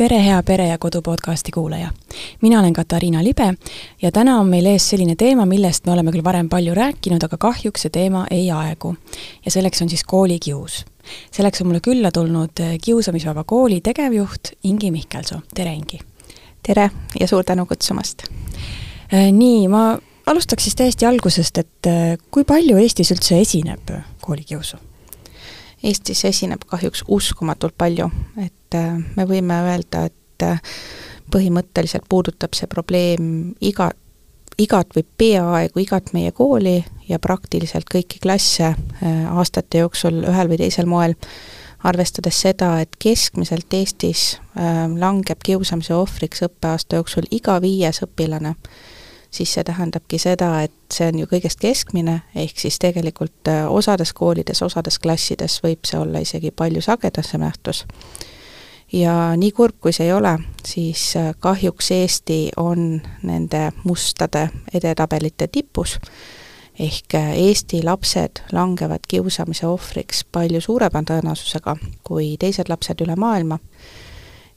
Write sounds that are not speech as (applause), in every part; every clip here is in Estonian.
tere, hea Pere ja Kodu podcasti kuulaja! mina olen Katariina Libe ja täna on meil ees selline teema, millest me oleme küll varem palju rääkinud, aga kahjuks see teema ei aegu. ja selleks on siis koolikius. selleks on mulle külla tulnud Kiusamisvaba Kooli tegevjuht Ingi Mihkelsoo, tere Ingi! tere ja suur tänu kutsumast! Äh, nii, ma alustaks siis täiesti algusest, et äh, kui palju Eestis üldse esineb koolikiusu? Eestis esineb kahjuks uskumatult palju, et äh, me võime öelda, et äh, põhimõtteliselt puudutab see probleem iga, igat või peaaegu igat meie kooli ja praktiliselt kõiki klasse äh, aastate jooksul ühel või teisel moel, arvestades seda, et keskmiselt Eestis langeb kiusamise ohvriks õppeaasta jooksul iga viies õpilane siis see tähendabki seda, et see on ju kõigest keskmine, ehk siis tegelikult osades koolides, osades klassides võib see olla isegi palju sagedasem nähtus. Ja nii kurb, kui see ei ole, siis äh, kahjuks Eesti on nende mustade edetabelite tipus, ehk äh, Eesti lapsed langevad kiusamise ohvriks palju suurema tõenäosusega kui teised lapsed üle maailma.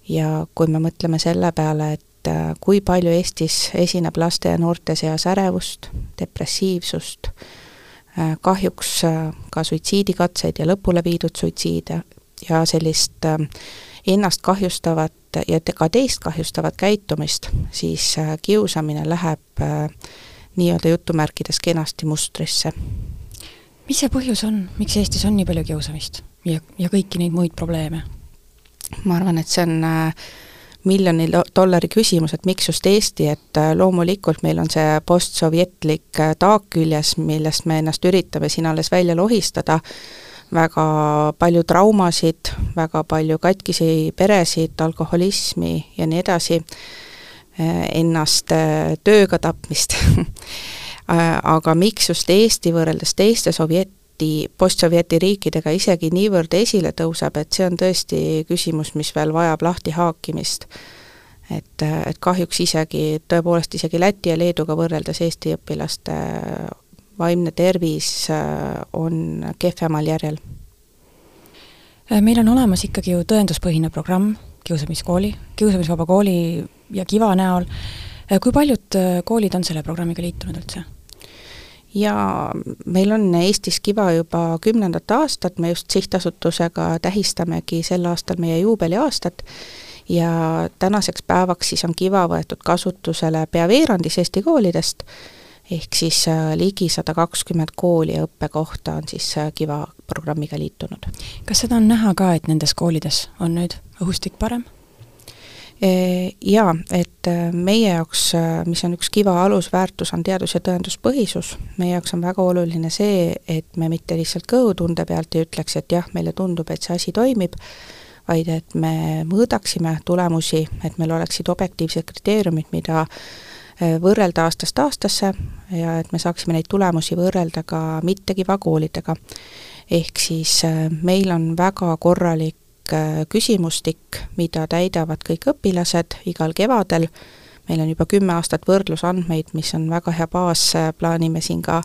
Ja kui me mõtleme selle peale, et äh, kui palju Eestis esineb laste ja noorte seas ärevust, depressiivsust, äh, kahjuks äh, ka suitsiidikatseid ja lõpule viidud suitsiide ja sellist ennast kahjustavat ja ka teist kahjustavat käitumist, siis kiusamine läheb nii-öelda jutumärkides kenasti mustrisse. mis see põhjus on, miks Eestis on nii palju kiusamist ja, ja kõiki neid muid probleeme? ma arvan, et see on äh, miljoni dollari küsimus, et miks just Eesti, et äh, loomulikult meil on see postsovjetlik äh, taak küljes, millest me ennast üritame siin alles välja lohistada, väga palju traumasid, väga palju katkisi peresid, alkoholismi ja nii edasi, äh, ennast tööga tapmist (laughs) aga miks just Eesti võrreldes teiste sovjet-, Sovjeti, postsovjeti riikidega isegi niivõrd esile tõuseb, et see on tõesti küsimus, mis veel vajab lahtihaakimist. et, et kahjuks isegi, tõepoolest isegi Läti ja Leeduga võrreldes Eesti õpilaste vaimne tervis äh, on kehvemal järjel. Äh, meil on olemas ikkagi ju tõenduspõhine programm Kiusamiskooli, Kiusamisvaba Kooli ja Kiva näol, äh, kui paljud koolid on selle programmiga liitunud üldse? ja meil on Eestis Kiva juba kümnendat aastat, me just sihtasutusega tähistamegi sel aastal meie juubeliaastat ja tänaseks päevaks siis on Kiva võetud kasutusele pea veerandis Eesti koolidest, ehk siis äh, ligi sada kakskümmend kooli ja õppekohta on siis äh, Kiva programmiga liitunud. kas seda on näha ka, et nendes koolides on nüüd õhustik parem? Jaa, et äh, meie jaoks, mis on üks Kiva alusväärtus, on teadus- ja tõenduspõhisus. meie jaoks on väga oluline see, et me mitte lihtsalt kõhutunde pealt ei ütleks, et jah, meile tundub, et see asi toimib, vaid et me mõõdaksime tulemusi, et meil oleksid objektiivsed kriteeriumid, mida võrrelda aastast aastasse ja et me saaksime neid tulemusi võrrelda ka mitte-Kiva koolidega. ehk siis meil on väga korralik Äh, küsimustik, mida täidavad kõik õpilased igal kevadel, meil on juba kümme aastat võrdlusandmeid, mis on väga hea baas, äh, plaanime siin ka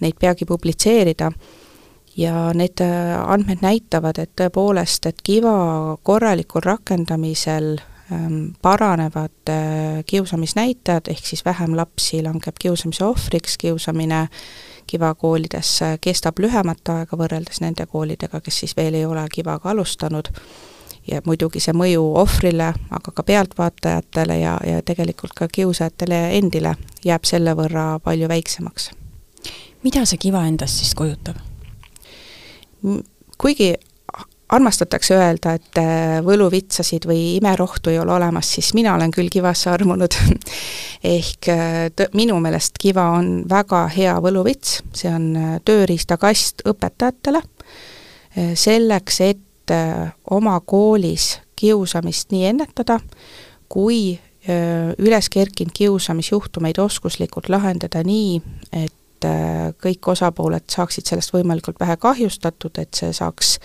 neid peagi publitseerida, ja need äh, andmed näitavad, et tõepoolest, et kiva korralikul rakendamisel paranevad kiusamisnäitajad, ehk siis vähem lapsi langeb kiusamise ohvriks, kiusamine äh, Kiva koolides kestab lühemat aega võrreldes nende koolidega, kes siis veel ei ole Kivaga alustanud, ja muidugi see mõju ohvrile, aga ka pealtvaatajatele ja, ja tegelikult ka kiusajatele endile jääb selle võrra palju väiksemaks. mida see Kiva endast siis kujutab? kuigi armastatakse öelda, et äh, võluvitsasid või imerohtu ei ole olemas, siis mina olen küll kivasse armunud. (laughs) Ehk äh, tõ-, minu meelest kiva on väga hea võluvits, see on äh, tööriistakast õpetajatele, selleks, et oma koolis kiusamist nii ennetada, kui üles kerkinud kiusamisjuhtumeid oskuslikult lahendada nii, et kõik osapooled saaksid sellest võimalikult vähe kahjustatud, et see saaks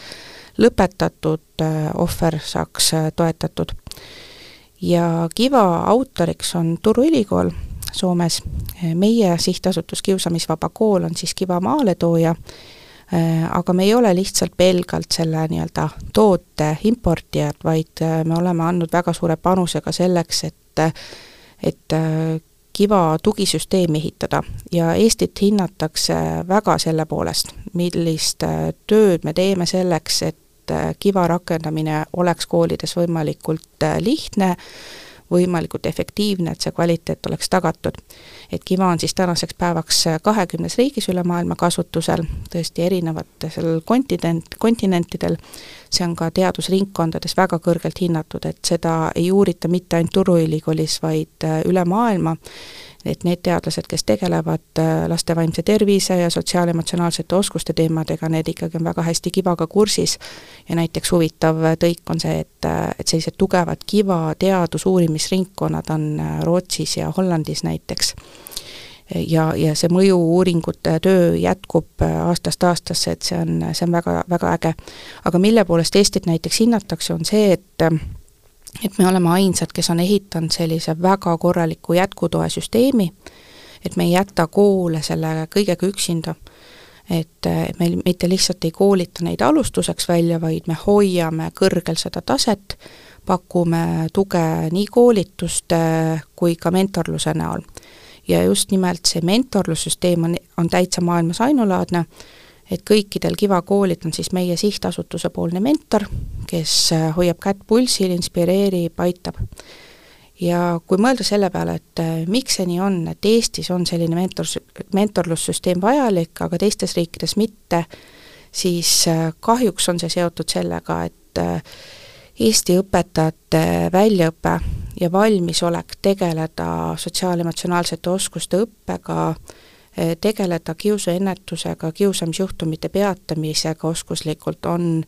lõpetatud, äh, ohver saaks äh, toetatud. ja Kiva autoriks on Turu Ülikool Soomes, meie sihtasutus Kiusamisvaba Kool on siis Kiva maaletooja, aga me ei ole lihtsalt pelgalt selle nii-öelda toote importijad, vaid me oleme andnud väga suure panuse ka selleks, et et kiva tugisüsteemi ehitada ja Eestit hinnatakse väga selle poolest, millist tööd me teeme selleks, et kiva rakendamine oleks koolides võimalikult lihtne, võimalikult efektiivne, et see kvaliteet oleks tagatud. et Kiva on siis tänaseks päevaks kahekümnes riigis üle maailma kasutusel, tõesti erinevatel kontinent, kontinentidel, see on ka teadusringkondades väga kõrgelt hinnatud, et seda ei uurita mitte ainult Turu Ülikoolis, vaid üle maailma. Et need teadlased, kes tegelevad äh, laste vaimse tervise ja sotsiaalemotsionaalsete oskuste teemadega, need ikkagi on väga hästi kivaga kursis. Ja näiteks huvitav tõik on see, et, äh, et sellised tugevad kiva teadusuurimisringkonnad on äh, Rootsis ja Hollandis näiteks ja, ja see mõju-uuringute töö jätkub aastast aastasse, et see on, see on väga, väga äge. aga mille poolest Eestit näiteks hinnatakse, on see, et et me oleme ainsad, kes on ehitanud sellise väga korraliku jätkutoe süsteemi, et me ei jäta koole selle kõigega üksinda. et meil mitte lihtsalt ei koolita neid alustuseks välja, vaid me hoiame kõrgel seda taset, pakume tuge nii koolituste kui ka mentorluse näol. Ja just nimelt see mentorlussüsteem on, on täitsa maailmas ainulaadne et kõikidel Kiva koolid on siis meie sihtasutuse poolne mentor, kes äh, hoiab kätt pulsil, inspireerib, aitab. ja kui mõelda selle peale, et äh, miks see nii on, et Eestis on selline mentor, mentorlussüsteem vajalik, aga teistes riikides mitte, siis äh, kahjuks on see seotud sellega, et Eesti õpetajate väljaõpe ja valmisolek tegeleda sotsiaalemotsionaalsete oskuste õppega Eh, tegeleda kiusuennetusega, kiusamisjuhtumite peatamisega oskuslikult on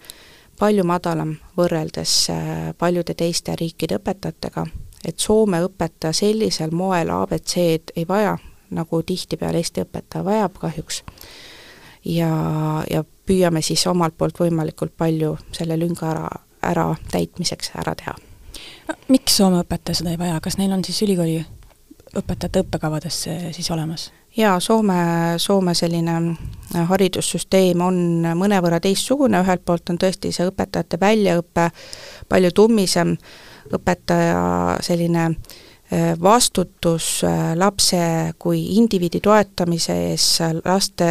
palju madalam võrreldes eh, paljude teiste riikide õpetajatega, et Soome õpetaja sellisel moel abc-d ei vaja, nagu tihtipeale Eesti õpetaja vajab kahjuks. ja, ja püüame siis omalt poolt võimalikult palju selle lünga ära, ära täitmiseks ära teha. Miks Soome õpetaja seda ei vaja, kas neil on siis ülikooli õpetajate õppekavades see siis olemas? jaa, Soome, Soome selline äh, haridussüsteem on mõnevõrra teistsugune, ühelt poolt on tõesti see õpetajate väljaõpe palju tummisem, õpetaja selline äh, vastutus äh, lapse kui indiviidi toetamise ees, laste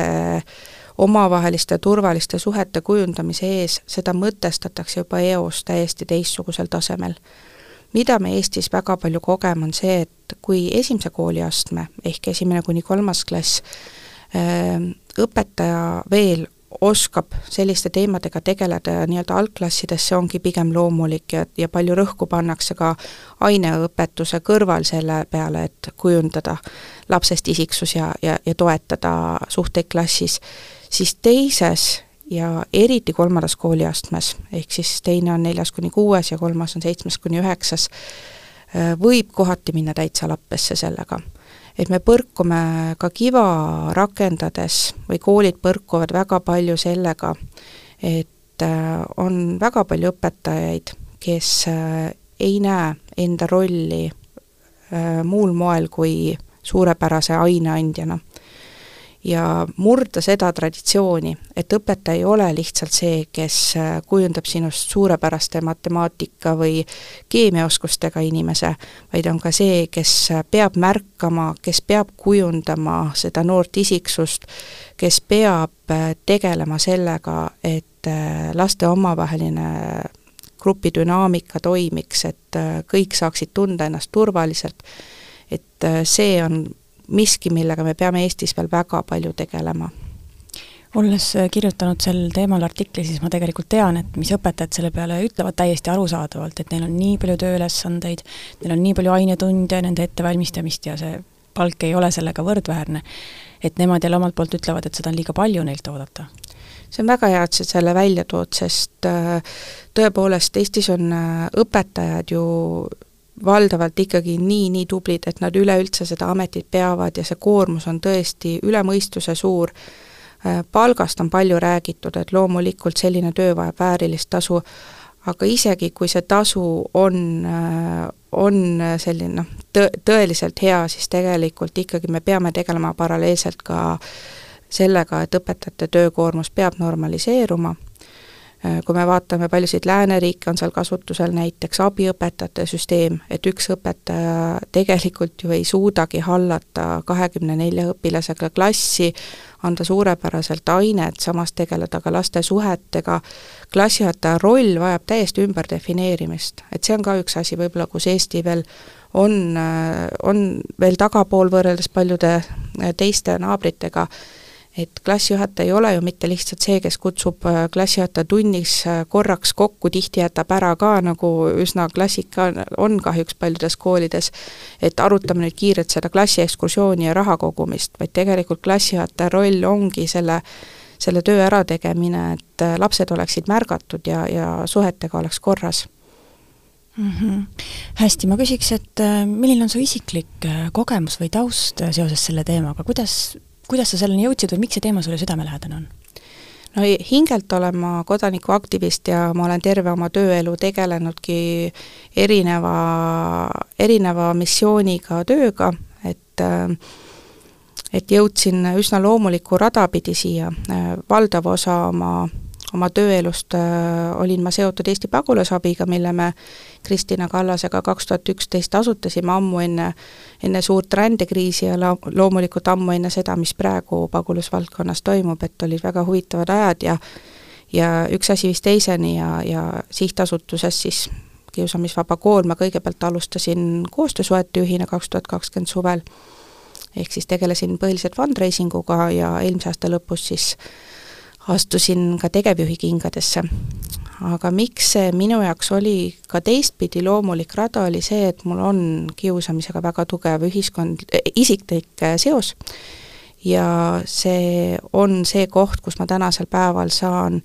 omavaheliste turvaliste suhete kujundamise ees, seda mõtestatakse juba eos täiesti teistsugusel tasemel mida me Eestis väga palju kogeme, on see, et kui esimese kooliastme ehk esimene kuni kolmas klass ähm, õpetaja veel oskab selliste teemadega tegeleda ja nii-öelda algklassides see ongi pigem loomulik ja, ja palju rõhku pannakse ka aineõpetuse kõrval selle peale, et kujundada lapsest isiksus ja, ja, ja toetada suhteid klassis, siis teises ja eriti kolmandas kooliastmes, ehk siis teine on neljas kuni kuues ja kolmas on seitsmes kuni üheksas, äh, võib kohati minna täitsa lappesse sellega. et me põrkume ka kiva rakendades või koolid põrkuvad väga palju sellega, et äh, on väga palju õpetajaid, kes äh, ei näe enda rolli muul moel kui suurepärase aineandjana ja murda seda traditsiooni, et õpetaja ei ole lihtsalt see, kes äh, kujundab sinust suurepäraste matemaatika või keemiaoskustega inimese, vaid on ka see, kes äh, peab märkama, kes peab kujundama seda noort isiksust, kes peab äh, tegelema sellega, et laste omavaheline grupidünaamika toimiks, et kõik saaksid tunda ennast turvaliselt, et see on miski, millega me peame Eestis veel väga palju tegelema olles äh, kirjutanud sel teemal artikli, siis ma tegelikult tean, et mis õpetajad selle peale ütlevad täiesti arusaadavalt, et neil on nii palju tööülesandeid, neil on nii palju ainetunde, nende ettevalmistamist ja see palk ei ole sellega võrdväärne. et nemad jälle omalt poolt ütlevad, et seda on liiga palju neilt oodata see on väga hea, et sa selle välja tood, sest äh, tõepoolest Eestis on äh, õpetajad ju valdavalt ikkagi nii, nii tublid, et nad üleüldse seda ametit peavad ja see koormus on tõesti üle mõistuse suur. Äh, palgast on palju räägitud, et loomulikult selline töö vajab väärilist tasu, aga isegi, kui see tasu on, äh, on selline noh, tõ-, tõeliselt hea, siis tegelikult ikkagi me peame tegelema paralleelselt ka sellega, et õpetajate töökoormus peab normaliseeruma kui me vaatame paljusid lääneriike, on seal kasutusel näiteks abiõpetajate süsteem, et üks õpetaja tegelikult ju ei suudagi hallata kahekümne nelja õpilasega klassi, anda suurepäraselt ainet, samas tegeleda ka laste suhetega, klassijuhataja roll vajab täiesti ümberdefineerimist, et see on ka üks asi võib-olla, kus Eesti veel on, äh, on veel tagapool võrreldes paljude äh, teiste naabritega, et klassijuhataja ei ole ju mitte lihtsalt see, kes kutsub äh, klassijuhataja tunnis äh, korraks kokku, tihti jätab ära ka, nagu üsna klassika on kahjuks paljudes koolides, et arutame nüüd kiirelt seda klassiekskursiooni ja raha kogumist, vaid tegelikult klassijuhataja roll ongi selle selle töö ärategemine, et äh, lapsed oleksid märgatud ja, ja suhetega oleks korras mm. -hmm. hästi, ma küsiks, et milline on su isiklik kogemus või taust seoses selle teemaga, kuidas kuidas sa selleni jõudsid või miks see teema sulle südamelähedane on? no hingelt olen ma kodanikuaktivist ja ma olen terve oma tööelu tegelenudki erineva, erineva missiooniga tööga, et et jõudsin üsna loomulikku rada pidi siia, valdav osa oma oma tööelust äh, olin ma seotud Eesti pagulasabiga, mille me Kristina Kallasega kaks tuhat üksteist asutasime ammu enne, enne suurt rändekriisi ja la-, loomulikult ammu enne seda, mis praegu pagulasvaldkonnas toimub, et olid väga huvitavad ajad ja ja üks asi viis teiseni ja, ja sihtasutuses siis Kiusamisvaba Kool ma kõigepealt alustasin koostöösuhete juhina kaks tuhat kakskümmend suvel, ehk siis tegelesin põhiliselt fundraisinguga ja eelmise aasta lõpus siis astusin ka tegevjuhi kingadesse. aga miks see minu jaoks oli ka teistpidi loomulik rada, oli see, et mul on kiusamisega väga tugev ühiskond, isiklik seos ja see on see koht, kus ma tänasel päeval saan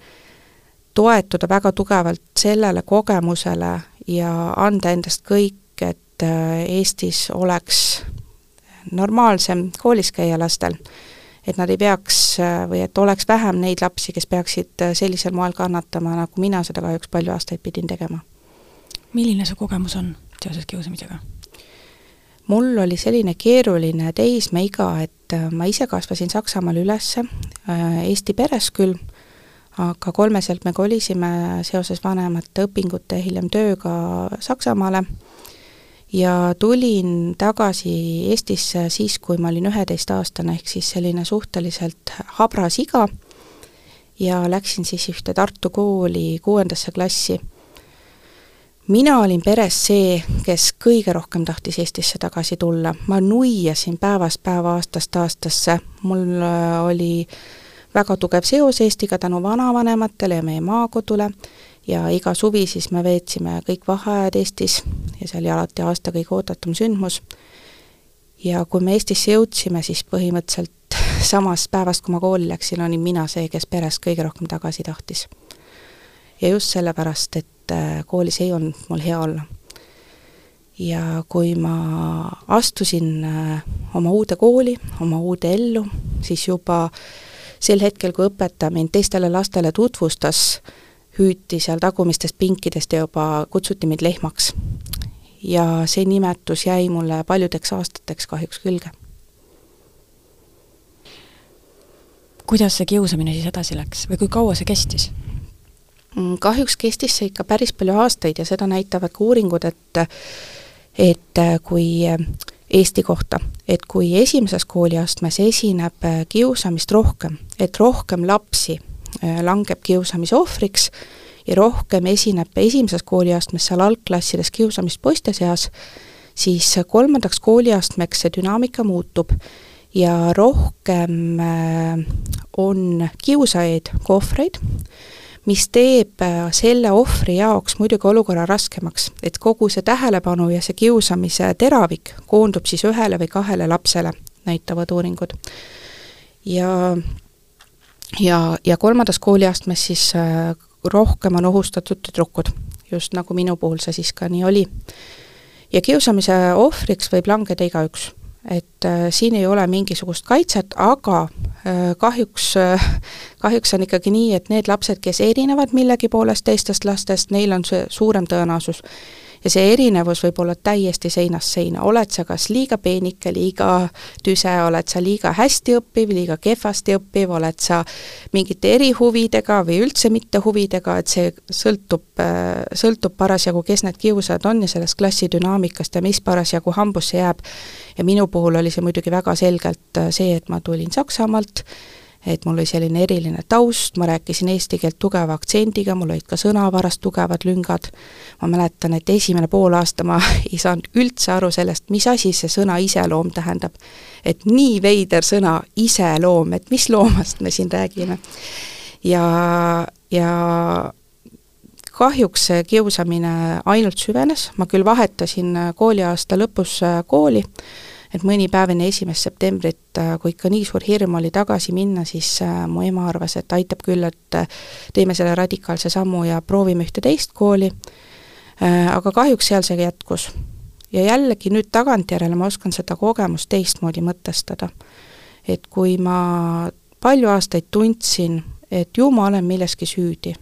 toetuda väga tugevalt sellele kogemusele ja anda endast kõik, et Eestis oleks normaalsem koolis käia lastel et nad ei peaks või et oleks vähem neid lapsi, kes peaksid sellisel moel kannatama, nagu mina seda kahjuks palju aastaid pidin tegema. milline su kogemus on seoses kiusamisega? mul oli selline keeruline teismeiga, et ma ise kasvasin Saksamaal üles, äh, Eesti peres küll, aga kolmeselt me kolisime seoses vanemate õpingute hiljem tööga Saksamaale ja tulin tagasi Eestisse siis, kui ma olin üheteistaastane, ehk siis selline suhteliselt habras iga. Ja läksin siis ühte Tartu kooli kuuendasse klassi. mina olin peres see, kes kõige rohkem tahtis Eestisse tagasi tulla, ma nuiasin päevast päeva, aastast aastasse, mul äh, oli väga tugev seos Eestiga tänu vanavanematele ja meie maakodule ja iga suvi siis me veetsime kõik vaheajad Eestis ja see oli alati aasta kõige oodatum sündmus. ja kui me Eestisse jõudsime, siis põhimõtteliselt (laughs) samast päevast, kui ma kooli läksin, olin mina see, kes peres kõige rohkem tagasi tahtis. ja just sellepärast, et äh, koolis ei olnud mul hea olla. ja kui ma astusin äh, oma uude kooli, oma uude ellu, siis juba sel hetkel, kui õpetaja mind teistele lastele tutvustas, hüüti seal tagumistest pinkidest ja juba kutsuti mind lehmaks. ja see nimetus jäi mulle paljudeks aastateks kahjuks külge. kuidas see kiusamine siis edasi läks või kui kaua see kestis? Mm, kahjuks kestis see ikka päris palju aastaid ja seda näitavad ka uuringud, et et kui Eesti kohta, et kui esimeses kooliastmes esineb kiusamist rohkem, et rohkem lapsi langeb kiusamise ohvriks ja rohkem esineb esimeses kooliastmes seal algklassides kiusamist poiste seas, siis kolmandaks kooliastmeks see dünaamika muutub ja rohkem äh, on kiusajaid kui ohvreid, mis teeb äh, selle ohvri jaoks muidugi olukorra raskemaks, et kogu see tähelepanu ja see kiusamise teravik koondub siis ühele või kahele lapsele, näitavad uuringud. ja ja, ja kolmandas kooliastmes siis äh, rohkem on ohustatud tüdrukud, just nagu minu puhul see siis ka nii oli. ja kiusamise ohvriks võib langeda igaüks, et äh, siin ei ole mingisugust kaitset, aga äh, kahjuks äh,, kahjuks on ikkagi nii, et need lapsed, kes erinevad millegi poolest teistest lastest, neil on see suurem tõenäosus ja see erinevus võib olla täiesti seinast seina, oled sa kas liiga peenike, liiga tüse, oled sa liiga hästi õppiv, liiga kehvasti õppiv, oled sa mingite erihuvidega või üldse mitte huvidega, et see sõltub, sõltub parasjagu, kes need kiusajad on ja sellest klassi dünaamikast ja mis parasjagu hambusse jääb. ja minu puhul oli see muidugi väga selgelt see, et ma tulin Saksamaalt, et mul oli selline eriline taust, ma rääkisin eesti keelt tugeva aktsendiga, mul olid ka sõnavaras tugevad lüngad, ma mäletan, et esimene poolaasta ma (laughs) ei saanud üldse aru sellest, mis asi see sõna iseloom tähendab. et nii veider sõna, iseloom, et mis loomast me siin räägime. ja, ja kahjuks see kiusamine ainult süvenes, ma küll vahetasin kooliaasta lõpus kooli, et mõni päev enne esimest septembrit, äh, kui ikka nii suur hirm oli tagasi minna, siis äh, mu ema arvas, et aitab küll, et äh, teeme selle radikaalse sammu ja proovime ühte teist kooli, aga kahjuks seal see jätkus. ja jällegi nüüd tagantjärele ma oskan seda kogemust teistmoodi mõtestada. et kui ma palju aastaid tundsin, et ju ma olen milleski süüdi.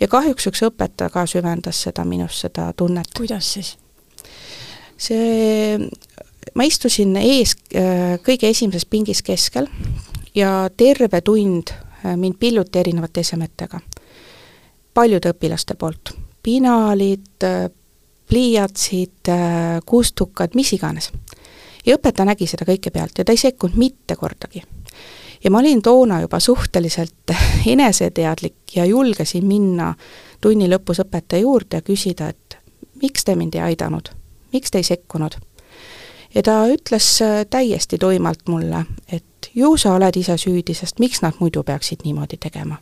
ja kahjuks üks õpetaja ka süvendas seda minus, seda tunnet. kuidas siis? see ma istusin ees äh, kõige esimeses pingis keskel ja terve tund äh, mind pilluti erinevate esemetega. paljude õpilaste poolt, pinalid, äh, pliiatsid, kustukad, mis iganes. ja õpetaja nägi seda kõike pealt ja ta ei sekkunud mitte kordagi. ja ma olin toona juba suhteliselt (laughs) eneseteadlik ja julgesin minna tunni lõpus õpetaja juurde ja küsida, et miks te mind ei aidanud, miks te ei sekkunud ja ta ütles äh, täiesti tuimalt mulle, et ju sa oled ise süüdi, sest miks nad muidu peaksid niimoodi tegema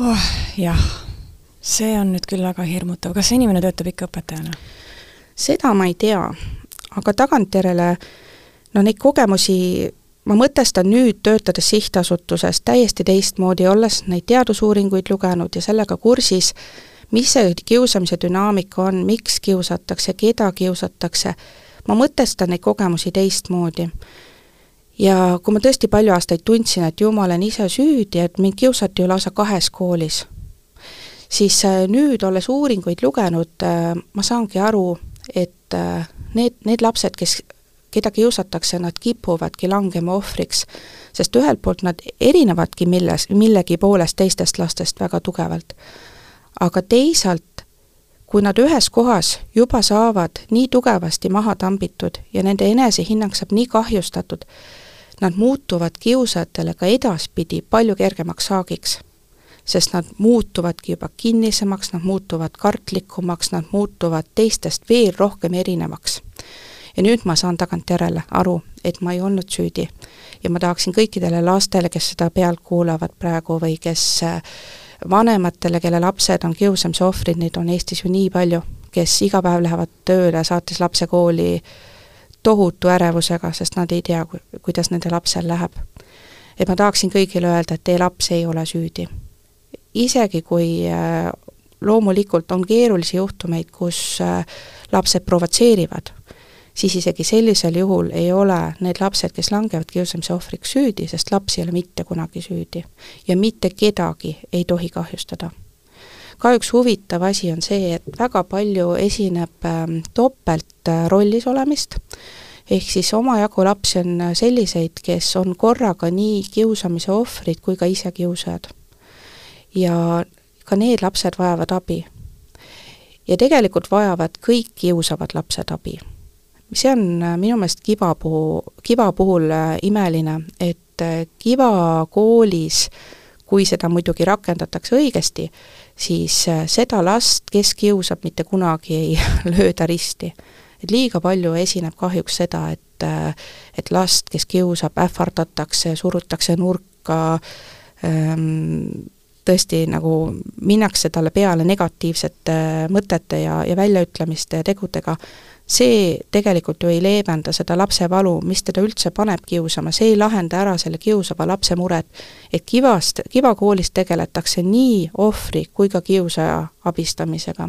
oh,? jah, see on nüüd küll väga hirmutav, kas see inimene töötab ikka õpetajana? seda ma ei tea, aga tagantjärele no neid kogemusi ma mõtestan nüüd, töötades sihtasutuses täiesti teistmoodi, olles neid teadusuuringuid lugenud ja sellega kursis, mis see kiusamise dünaamika on, miks kiusatakse, keda kiusatakse ma mõtestan neid kogemusi teistmoodi. ja kui ma tõesti palju aastaid tundsin, et ju ma olen ise süüdi, et mind kiusati ju lausa kahes koolis, siis äh, nüüd, olles uuringuid lugenud, äh, ma saangi aru, et äh, need, need lapsed, kes, keda kiusatakse, nad kipuvadki langema ohvriks, sest ühelt poolt nad erinevadki milles, millegi poolest teistest lastest väga tugevalt. aga teisalt kui nad ühes kohas juba saavad nii tugevasti maha tambitud ja nende enesehinnang saab nii kahjustatud, nad muutuvad kiusajatele ka edaspidi palju kergemaks saagiks. sest nad muutuvadki juba kinnisemaks, nad muutuvad kartlikumaks, nad muutuvad teistest veel rohkem erinevaks. ja nüüd ma saan tagantjärele aru, et ma ei olnud süüdi. ja ma tahaksin kõikidele lastele, kes seda pealt kuulavad praegu või kes äh, vanematele, kelle lapsed on kiusamise ohvrid, neid on Eestis ju nii palju, kes iga päev lähevad tööle, saates lapse kooli tohutu ärevusega, sest nad ei tea, kuidas nende lapsel läheb. et ma tahaksin kõigile öelda, et teie laps ei ole süüdi. isegi kui äh, loomulikult on keerulisi juhtumeid, kus äh, lapsed provotseerivad siis isegi sellisel juhul ei ole need lapsed, kes langevad kiusamise ohvriks, süüdi, sest laps ei ole mitte kunagi süüdi. ja mitte kedagi ei tohi kahjustada. kahjuks huvitav asi on see, et väga palju esineb ähm, topeltrollis olemist, ehk siis omajagu lapsi on selliseid, kes on korraga nii kiusamise ohvrid kui ka ise kiusajad. ja ka need lapsed vajavad abi. ja tegelikult vajavad kõik kiusavad lapsed abi see on äh, minu meelest Kiva puhul, Kiva puhul äh, imeline, et äh, Kiva koolis, kui seda muidugi rakendatakse õigesti, siis seda last, kes kiusab, mitte kunagi ei (laughs) lööda risti. et liiga palju esineb kahjuks seda, et, et last, kes kiusab, ähvardatakse, surutakse nurka ähm,, tõesti nagu minnakse talle peale negatiivsete mõtete ja, ja väljaütlemiste ja tegudega, see tegelikult ju ei leevenda seda lapse valu, mis teda üldse paneb kiusama, see ei lahenda ära selle kiusava lapse muret. et kivast, kivakoolis tegeletakse nii ohvri kui ka kiusaja abistamisega.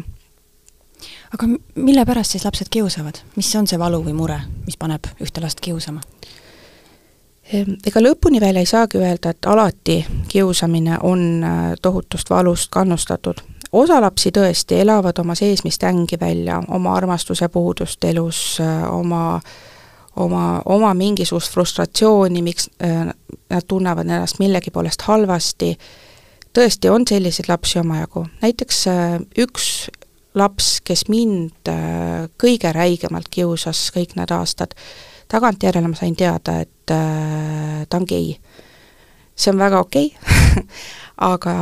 aga mille pärast siis lapsed kiusavad, mis on see valu või mure, mis paneb ühte last kiusama? Ega lõpuni veel ei saagi öelda, et alati kiusamine on äh, tohutust valust kannustatud, osa lapsi tõesti elavad oma seesmist ängi välja, oma armastuse puudust elus, oma oma, oma mingisugust frustratsiooni, miks nad tunnevad ennast millegi poolest halvasti, tõesti on selliseid lapsi omajagu, näiteks üks laps, kes mind kõige räigemalt kiusas kõik need aastad, tagantjärele ma sain teada, et ta on gei. See on väga okei okay. (laughs) aga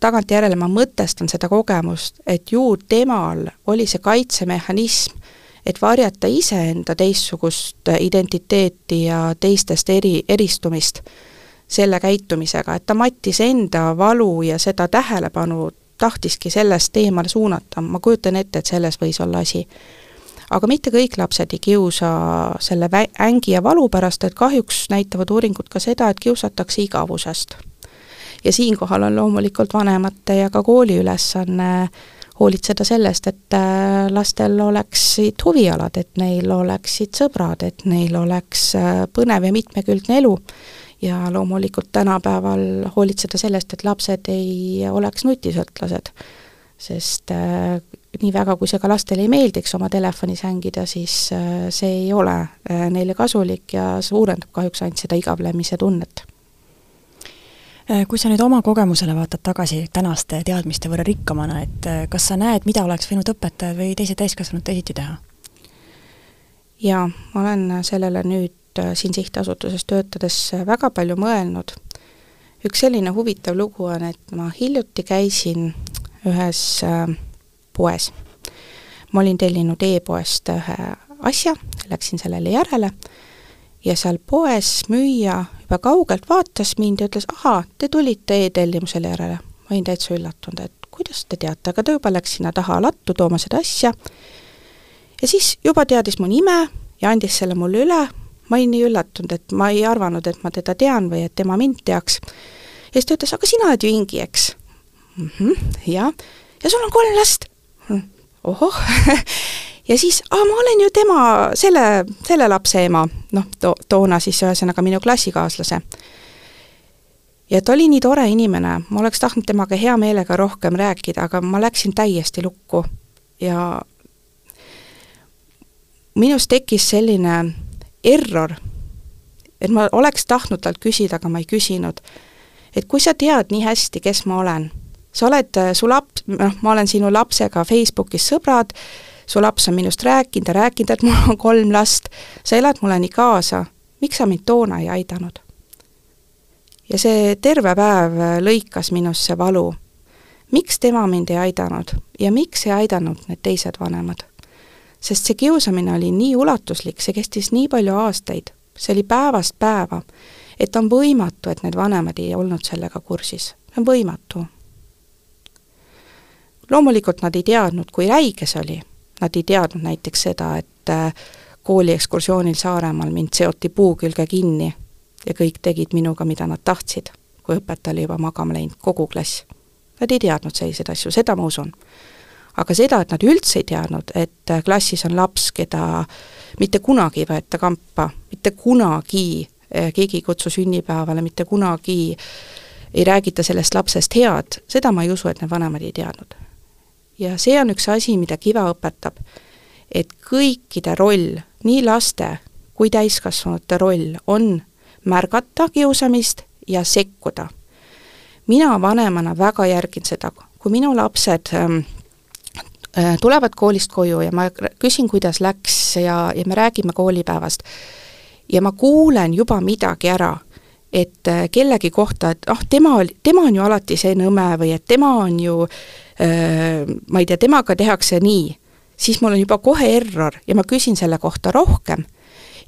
tagantjärele ma mõtestan seda kogemust, et ju temal oli see kaitsemehhanism, et varjata iseenda teistsugust identiteeti ja teistest eri, eristumist selle käitumisega, et ta mattis enda valu ja seda tähelepanu tahtiski sellest eemale suunata, ma kujutan ette, et selles võis olla asi. Aga mitte kõik lapsed ei kiusa selle vä-, ängi ja valu pärast, et kahjuks näitavad uuringud ka seda, et kiusatakse igavusest ja siinkohal on loomulikult vanemate ja ka kooli ülesanne hoolitseda sellest, et äh, lastel oleksid huvialad, et neil oleksid sõbrad, et neil oleks äh, põnev ja mitmekülgne elu ja loomulikult tänapäeval hoolitseda sellest, et lapsed ei oleks nutisõltlased. sest äh, nii väga, kui see ka lastele ei meeldiks oma telefonis hängida, siis äh, see ei ole äh, neile kasulik ja suurendab kahjuks ainult seda igavlemise tunnet Äh, kui sa nüüd oma kogemusele vaatad tagasi tänaste teadmiste võrra rikkamana, et äh, kas sa näed, mida oleks võinud õpetajad või teised täiskasvanud teisiti teha? jaa, ma olen sellele nüüd äh, siin sihtasutuses töötades väga palju mõelnud. üks selline huvitav lugu on, et ma hiljuti käisin ühes poes. ma olin tellinud e-poest ühe asja, läksin sellele järele ja seal poes müüja juba kaugelt vaatas mind ja ütles, ahaa, te tulite e-tellimusele järele. ma olin täitsa üllatunud, et kuidas te teate, aga ta juba läks sinna taha lattu tooma seda asja ja siis juba teadis mu nime ja andis selle mulle üle, ma olin nii üllatunud, et ma ei arvanud, et ma teda tean või et tema mind teaks. ja siis ta ütles, aga sina oled ju Ingi, eks mm? -hmm, jah. ja sul on kolm last? Hm, ohoh. (laughs) Ja siis, aa, ma olen ju tema, selle, selle lapse ema, noh, to-, toona siis ühesõnaga minu klassikaaslase. ja ta oli nii tore inimene, ma oleks tahtnud temaga hea meelega rohkem rääkida, aga ma läksin täiesti lukku. Ja minus tekkis selline error, et ma oleks tahtnud talt küsida, aga ma ei küsinud. et kui sa tead nii hästi, kes ma olen, sa oled, su laps, noh, ma olen sinu lapsega Facebookis sõbrad, su laps on minust rääkinud ja rääkinud, et mul on kolm last, sa elad mulle nii kaasa, miks sa mind toona ei aidanud? ja see terve päev lõikas minusse valu. miks tema mind ei aidanud ja miks ei aidanud need teised vanemad? sest see kiusamine oli nii ulatuslik, see kestis nii palju aastaid, see oli päevast päeva, et on võimatu, et need vanemad ei olnud sellega kursis. see on võimatu. Loomulikult nad ei teadnud, kui räige see oli Nad ei teadnud näiteks seda, et äh, kooliekskursioonil Saaremaal mind seoti puu külge kinni ja kõik tegid minuga, mida nad tahtsid, kui õpetaja oli juba magama läinud, kogu klass. Nad ei teadnud selliseid asju, seda ma usun. aga seda, et nad üldse ei teadnud, et äh, klassis on laps, keda mitte kunagi ei võeta kampa, mitte kunagi äh, keegi ei kutsu sünnipäevale, mitte kunagi ei räägita sellest lapsest head, seda ma ei usu, et need vanemad ei teadnud ja see on üks asi, mida Kiva õpetab, et kõikide roll, nii laste kui täiskasvanute roll on märgata kiusamist ja sekkuda. mina vanemana väga järgin seda, kui minu lapsed ähm, äh, tulevad koolist koju ja ma küsin, kuidas läks ja, ja me räägime koolipäevast, ja ma kuulen juba midagi ära, et äh, kellegi kohta, et ah, tema tema on ju alati see nõme või et tema on ju ma ei tea, temaga tehakse nii, siis mul on juba kohe error ja ma küsin selle kohta rohkem.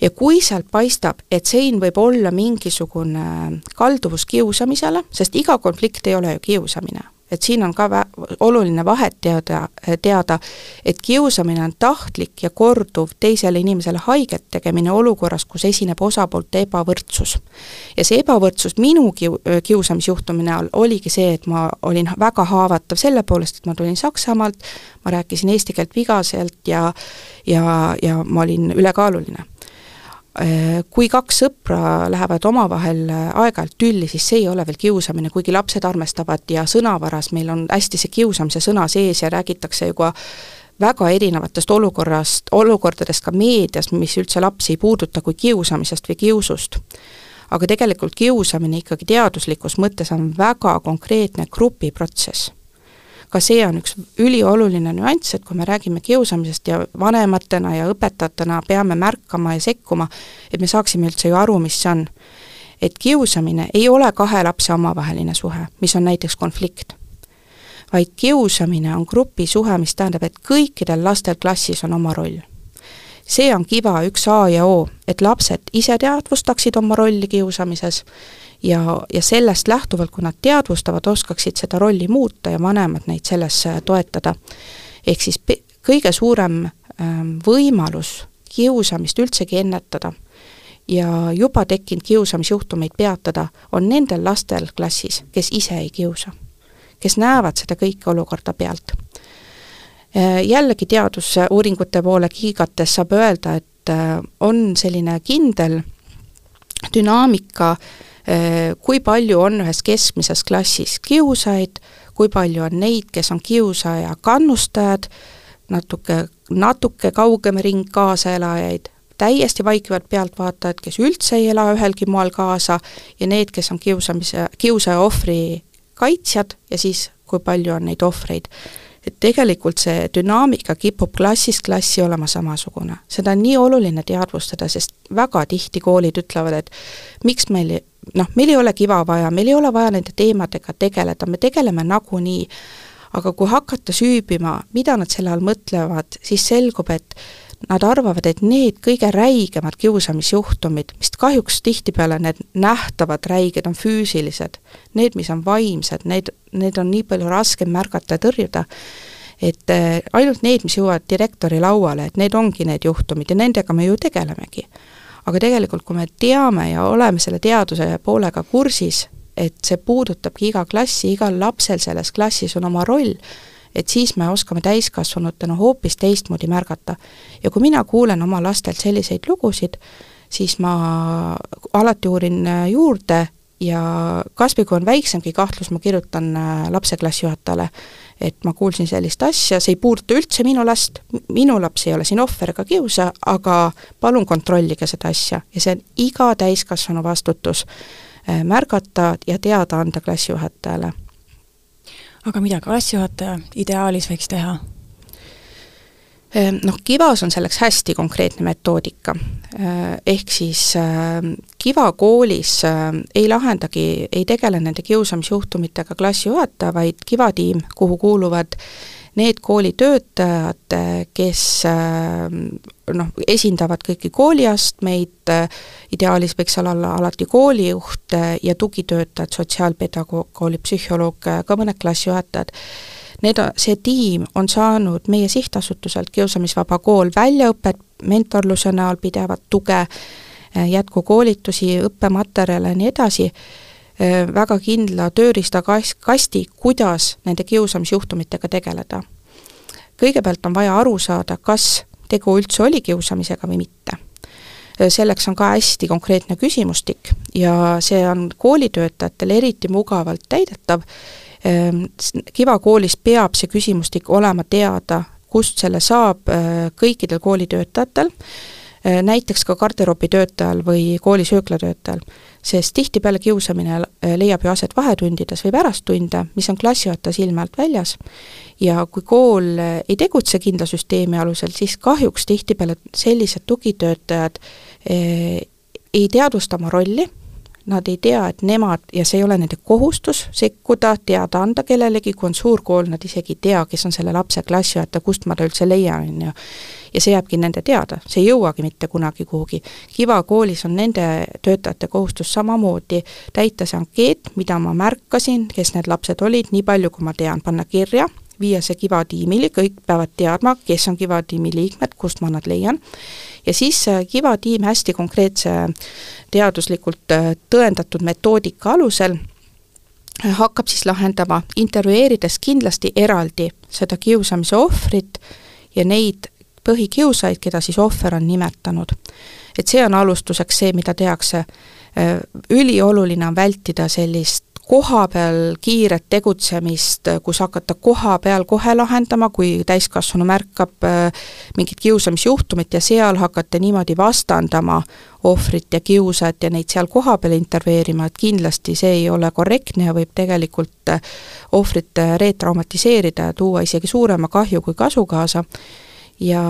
Ja kui sealt paistab, et siin võib olla mingisugune kalduvus kiusamisele, sest iga konflikt ei ole ju kiusamine, et siin on ka vä-, oluline vahet teada, teada, et kiusamine on tahtlik ja korduv teisele inimesele haiget tegemine olukorras, kus esineb osapoolte ebavõrdsus. ja see ebavõrdsus minu kiu-, kiusamisjuhtumi näol oligi see, et ma olin väga haavatav selle poolest, et ma tulin Saksamaalt, ma rääkisin eesti keelt vigaselt ja ja, ja ma olin ülekaaluline kui kaks sõpra lähevad omavahel aeg-ajalt tülli, siis see ei ole veel kiusamine, kuigi lapsed armastavad ja sõnavaras meil on hästi see kiusamise sõna sees ja räägitakse ju ka väga erinevatest olukorrast, olukordadest ka meedias, mis üldse lapsi ei puuduta, kui kiusamisest või kiusust. aga tegelikult kiusamine ikkagi teaduslikus mõttes on väga konkreetne grupiprotsess ka see on üks ülioluline nüanss, et kui me räägime kiusamisest ja vanematena ja õpetajatena peame märkama ja sekkuma, et me saaksime üldse ju aru, mis see on. et kiusamine ei ole kahe lapse omavaheline suhe, mis on näiteks konflikt. vaid kiusamine on grupisuhe, mis tähendab, et kõikidel lastel klassis on oma roll see on kiva üks A ja O, et lapsed ise teadvustaksid oma rolli kiusamises ja, ja sellest lähtuvalt, kui nad teadvustavad, oskaksid seda rolli muuta ja vanemad neid selles toetada. ehk siis kõige suurem ähm, võimalus kiusamist üldsegi ennetada ja juba tekkinud kiusamisjuhtumeid peatada, on nendel lastel klassis, kes ise ei kiusa. kes näevad seda kõike olukorda pealt. Äh, jällegi teadusuuringute poole kiigates saab öelda, et äh, on selline kindel dünaamika äh, kui palju on ühes keskmises klassis kiusajaid, kui palju on neid, kes on kiusaja kannustajad, natuke, natuke kaugem ring kaasaelajaid, täiesti vaikivad pealtvaatajad, kes üldse ei ela ühelgi moel kaasa, ja need, kes on kiusamise, kiusaja ohvri kaitsjad ja siis, kui palju on neid ohvreid et tegelikult see dünaamika kipub klassist klassi olema samasugune. seda on nii oluline teadvustada, sest väga tihti koolid ütlevad, et miks meil noh, meil ei ole kiva vaja, meil ei ole vaja nende teemadega tegeleda, me tegeleme nagunii, aga kui hakata süübima, mida nad selle all mõtlevad, siis selgub, et nad arvavad, et need kõige räigemad kiusamisjuhtumid, mis kahjuks tihtipeale need nähtavad räiged on füüsilised, need, mis on vaimsed, need, need on nii palju raskem märgata ja tõrjuda, et äh, ainult need, mis jõuavad direktori lauale, et need ongi need juhtumid ja nendega me ju tegelemegi. Aga tegelikult, kui me teame ja oleme selle teaduse poolega kursis, et see puudutabki iga klassi, igal lapsel selles klassis on oma roll, et siis me oskame täiskasvanutena hoopis teistmoodi märgata. ja kui mina kuulen oma lastelt selliseid lugusid, siis ma alati uurin juurde ja kas või kui on väiksemgi kahtlus, ma kirjutan lapse klassijuhatajale et ma kuulsin sellist asja, see ei puuduta üldse minu last, minu laps ei ole siin ohver ega kiusa, aga palun kontrollige seda asja ja see on iga täiskasvanu vastutus äh, märgata ja teada anda klassijuhatajale. Aga mida klassijuhataja ideaalis võiks teha? Ehm, noh, Kivas on selleks hästi konkreetne metoodika. Ehm, ehk siis ehm, Kiva koolis ei lahendagi, ei tegele nende kiusamisjuhtumitega klassijuhataja, vaid Kiva tiim, kuhu kuuluvad need koolitöötajad, kes noh, esindavad kõiki kooliastmeid, ideaalis võiks seal olla alati koolijuht ja tugitöötajad, sotsiaalpedagoog, koolipsühholoog, ka mõned klassijuhatajad. Need, see tiim on saanud meie sihtasutuselt Kiusamisvaba Kool väljaõpet mentorluse näol, pidevat tuge, äh, jätkukoolitusi, õppematerjale ja nii edasi, äh, väga kindla tööriistakasti, kuidas nende kiusamisjuhtumitega tegeleda. kõigepealt on vaja aru saada, kas tegu üldse oli kiusamisega või mitte. Äh, selleks on ka hästi konkreetne küsimustik ja see on koolitöötajatel eriti mugavalt täidetav. Ehm, Kiva koolis peab see küsimustik olema teada, kust selle saab äh, kõikidel koolitöötajatel, äh, näiteks ka garderoobitöötajal või kooli sööklatöötajal, sest tihtipeale kiusamine äh, leiab ju aset vahetundides või pärast tunde, mis on klassijuhataja silme alt väljas, ja kui kool ei tegutse kindla süsteemi alusel, siis kahjuks tihtipeale sellised tugitöötajad ei teadvusta oma rolli, nad ei tea, et nemad, ja see ei ole nende kohustus sekkuda, teada anda kellelegi, kui on suur kool, nad isegi ei tea, kes on selle lapse klassijuhataja, kust ma ta üldse leian, on ju. ja see jääbki nende teada, see ei jõuagi mitte kunagi kuhugi. Kiva koolis on nende töötajate kohustus samamoodi täita see ankeet, mida ma märkasin, kes need lapsed olid, nii palju, kui ma tean, panna kirja viia see Kiva tiimile, kõik peavad teadma, kes on Kiva tiimi liikmed, kust ma nad leian, ja siis Kiva tiim hästi konkreetse teaduslikult äh, tõendatud metoodika alusel äh, hakkab siis lahendama, intervjueerides kindlasti eraldi seda kiusamise ohvrit ja neid põhikiusajaid, keda siis ohver on nimetanud. et see on alustuseks see, mida tehakse. Ülioluline on vältida sellist kohapeal kiiret tegutsemist, kus hakata koha peal kohe lahendama, kui täiskasvanu märkab äh, mingit kiusamisjuhtumit ja seal hakata niimoodi vastandama ohvrit ja kiusajat ja neid seal kohapeal intervjueerima, et kindlasti see ei ole korrektne ja võib tegelikult äh, ohvrit äh, retraumatiseerida ja tuua isegi suurema kahju kui kasu kaasa. ja,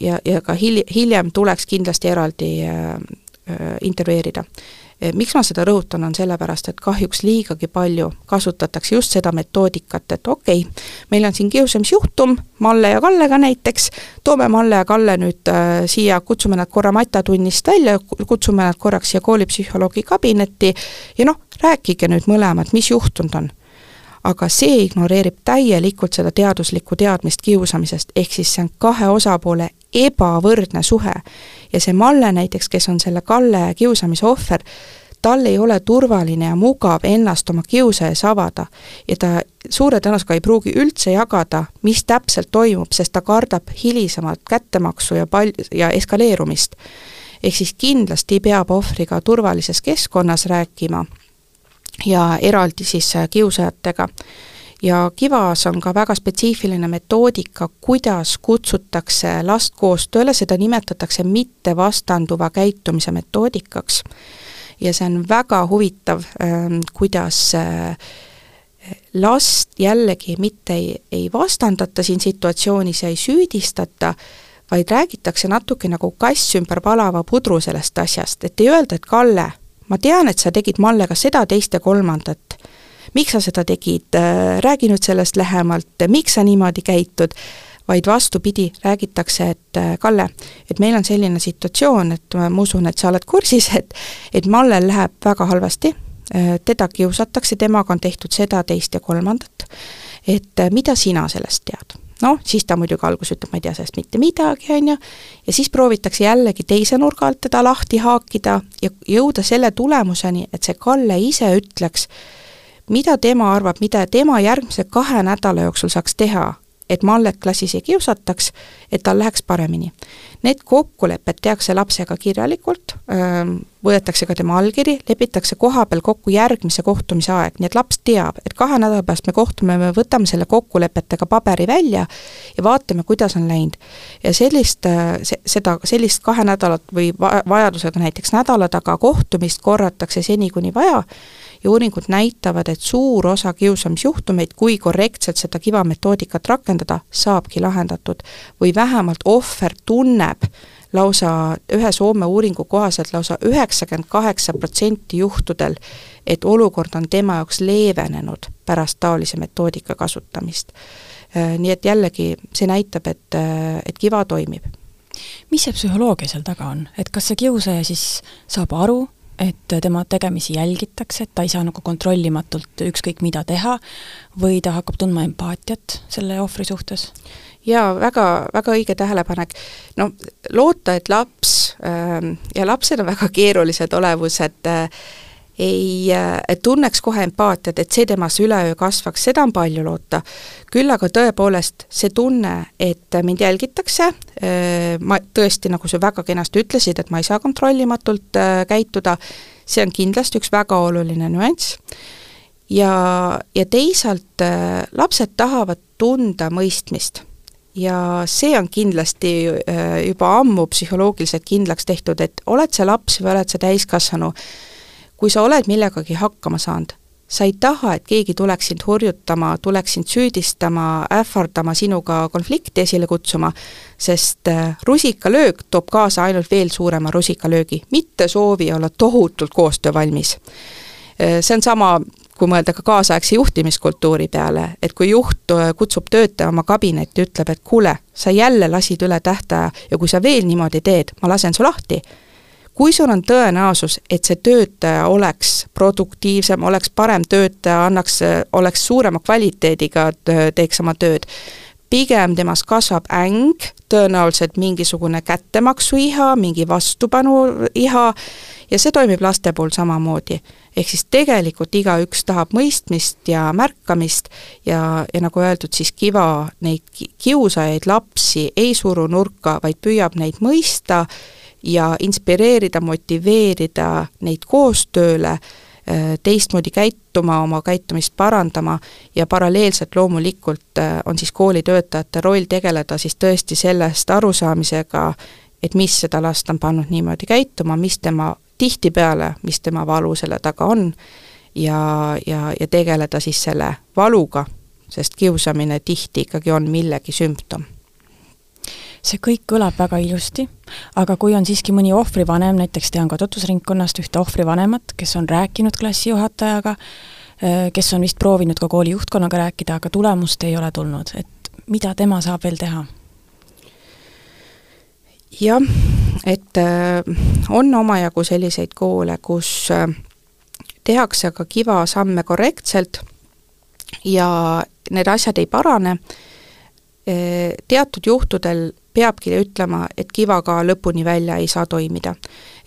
ja, ja ka hil-, hiljem tuleks kindlasti eraldi äh, intervjueerida miks ma seda rõhutan, on sellepärast, et kahjuks liigagi palju kasutatakse just seda metoodikat, et okei okay,, meil on siin kiusamisjuhtum Malle ja Kallega näiteks, toome Malle ja Kalle nüüd äh, siia, kutsume nad korra matatunnist välja, kutsume nad korraks siia koolipsühholoogi kabinetti ja noh, rääkige nüüd mõlemad, mis juhtunud on. Aga see ignoreerib täielikult seda teaduslikku teadmist kiusamisest, ehk siis see on kahe osapoole ebavõrdne suhe. ja see Malle näiteks, kes on selle Kalle kiusamise ohver, tal ei ole turvaline ja mugav ennast oma kiusa ees avada ja ta suure tõenäosusega ei pruugi üldse jagada, mis täpselt toimub, sest ta kardab hilisemat kättemaksu ja pal-, ja eskaleerumist. ehk siis kindlasti peab ohvriga turvalises keskkonnas rääkima ja eraldi siis kiusajatega. Ja Kivas on ka väga spetsiifiline metoodika, kuidas kutsutakse last koostööle, seda nimetatakse mittevastanduva käitumise metoodikaks. ja see on väga huvitav, ähm, kuidas äh, last jällegi mitte ei, ei vastandata siin situatsioonis ei süüdistata, vaid räägitakse natuke nagu kass ümber palava pudru sellest asjast, et ei öelda, et Kalle, ma tean, et sa tegid Mallega seda, teist ja kolmandat. Miks sa seda tegid, äh, räägi nüüd sellest lähemalt, miks sa niimoodi käitud, vaid vastupidi, räägitakse, et äh, Kalle, et meil on selline situatsioon, et ma usun, et sa oled kursis, et et Mallel läheb väga halvasti, äh, teda kiusatakse, temaga on tehtud seda, teist ja kolmandat, et mida sina sellest tead? Noh, siis ta muidugi alguses ütleb, ma ei tea sellest mitte midagi, on ju, ja siis proovitakse jällegi teise nurga alt teda lahti haakida ja jõuda selle tulemuseni, et see Kalle ise ütleks, mida tema arvab, mida tema järgmise kahe nädala jooksul saaks teha, et Mallet klassis ei kiusataks, et tal läheks paremini. Need kokkulepped tehakse lapsega kirjalikult, võetakse ka tema allkiri, lepitakse kohapeal kokku järgmise kohtumise aeg, nii et laps teab, et kahe nädala pärast me kohtume, me võtame selle kokkulepetega paberi välja ja vaatame, kuidas on läinud. ja sellist, se-, seda, sellist kahe nädalat või va-, vajadusega näiteks nädala taga kohtumist korratakse seni, kuni vaja, ja uuringud näitavad, et suur osa kiusamisjuhtumeid, kui korrektselt seda kiva metoodikat rakendada, saabki lahendatud. või vähemalt ohver tunneb lausa ühe Soome uuringu kohaselt lausa üheksakümmend kaheksa protsenti juhtudel, et olukord on tema jaoks leevenenud pärast taolise metoodika kasutamist. Äh, nii et jällegi, see näitab, et, äh, et kiva toimib mis see psühholoogia seal taga on, et kas see kiusaja siis saab aru, et tema tegemisi jälgitakse, et ta ei saa nagu kontrollimatult ükskõik mida teha, või ta hakkab tundma empaatiat selle ohvri suhtes? jaa, väga, väga õige tähelepanek. no loota, et laps äh, ja lapsed on väga keerulised olevused äh,, ei äh, tunneks kohe empaatiat, et see temas üleöö kasvaks, seda on palju loota. küll aga tõepoolest see tunne, et mind jälgitakse, äh, ma tõesti, nagu sa väga kenasti ütlesid, et ma ei saa kontrollimatult äh, käituda, see on kindlasti üks väga oluline nüanss, ja, ja teisalt lapsed tahavad tunda mõistmist ja see on kindlasti juba ammu psühholoogiliselt kindlaks tehtud, et oled sa laps või oled sa täiskasvanu, kui sa oled millegagi hakkama saanud, sa ei taha, et keegi tuleks sind hurjutama, tuleks sind süüdistama, ähvardama, sinuga konflikti esile kutsuma, sest äh, rusikalöök toob kaasa ainult veel suurema rusikalöögi, mitte soovi olla tohutult koostöövalmis. Äh, see on sama, kui mõelda ka kaasaegse juhtimiskultuuri peale, et kui juht äh, kutsub töötaja oma kabinetti, ütleb, et kuule, sa jälle lasid üle tähtaja ja kui sa veel niimoodi teed, ma lasen su lahti kui sul on tõenäosus, et see töötaja oleks produktiivsem, oleks parem töötaja, annaks, oleks suurema kvaliteediga, teeks oma tööd, pigem temas kasvab äng, tõenäoliselt mingisugune kättemaksuiha, mingi vastupanu-iha ja see toimib laste puhul samamoodi. ehk siis tegelikult igaüks tahab mõistmist ja märkamist ja, ja nagu öeldud, siis Kiva neid kiusajaid lapsi ei suru nurka, vaid püüab neid mõista ja inspireerida, motiveerida neid koostööle, teistmoodi käituma, oma käitumist parandama ja paralleelselt loomulikult on siis koolitöötajate roll tegeleda siis tõesti sellest arusaamisega, et mis seda last on pannud niimoodi käituma, mis tema tihtipeale, mis tema valu selle taga on ja, ja, ja tegeleda siis selle valuga, sest kiusamine tihti ikkagi on millegi sümptom see kõik kõlab väga ilusti, aga kui on siiski mõni ohvrivanem, näiteks tean ka tutvusringkonnast ühte ohvrivanemat, kes on rääkinud klassijuhatajaga, äh, kes on vist proovinud ka kooli juhtkonnaga rääkida, aga tulemust ei ole tulnud, et mida tema saab veel teha? jah, et äh, on omajagu selliseid koole, kus äh, tehakse ka kivasamme korrektselt ja need asjad ei parane, teatud juhtudel peabki ütlema, et kivaga lõpuni välja ei saa toimida.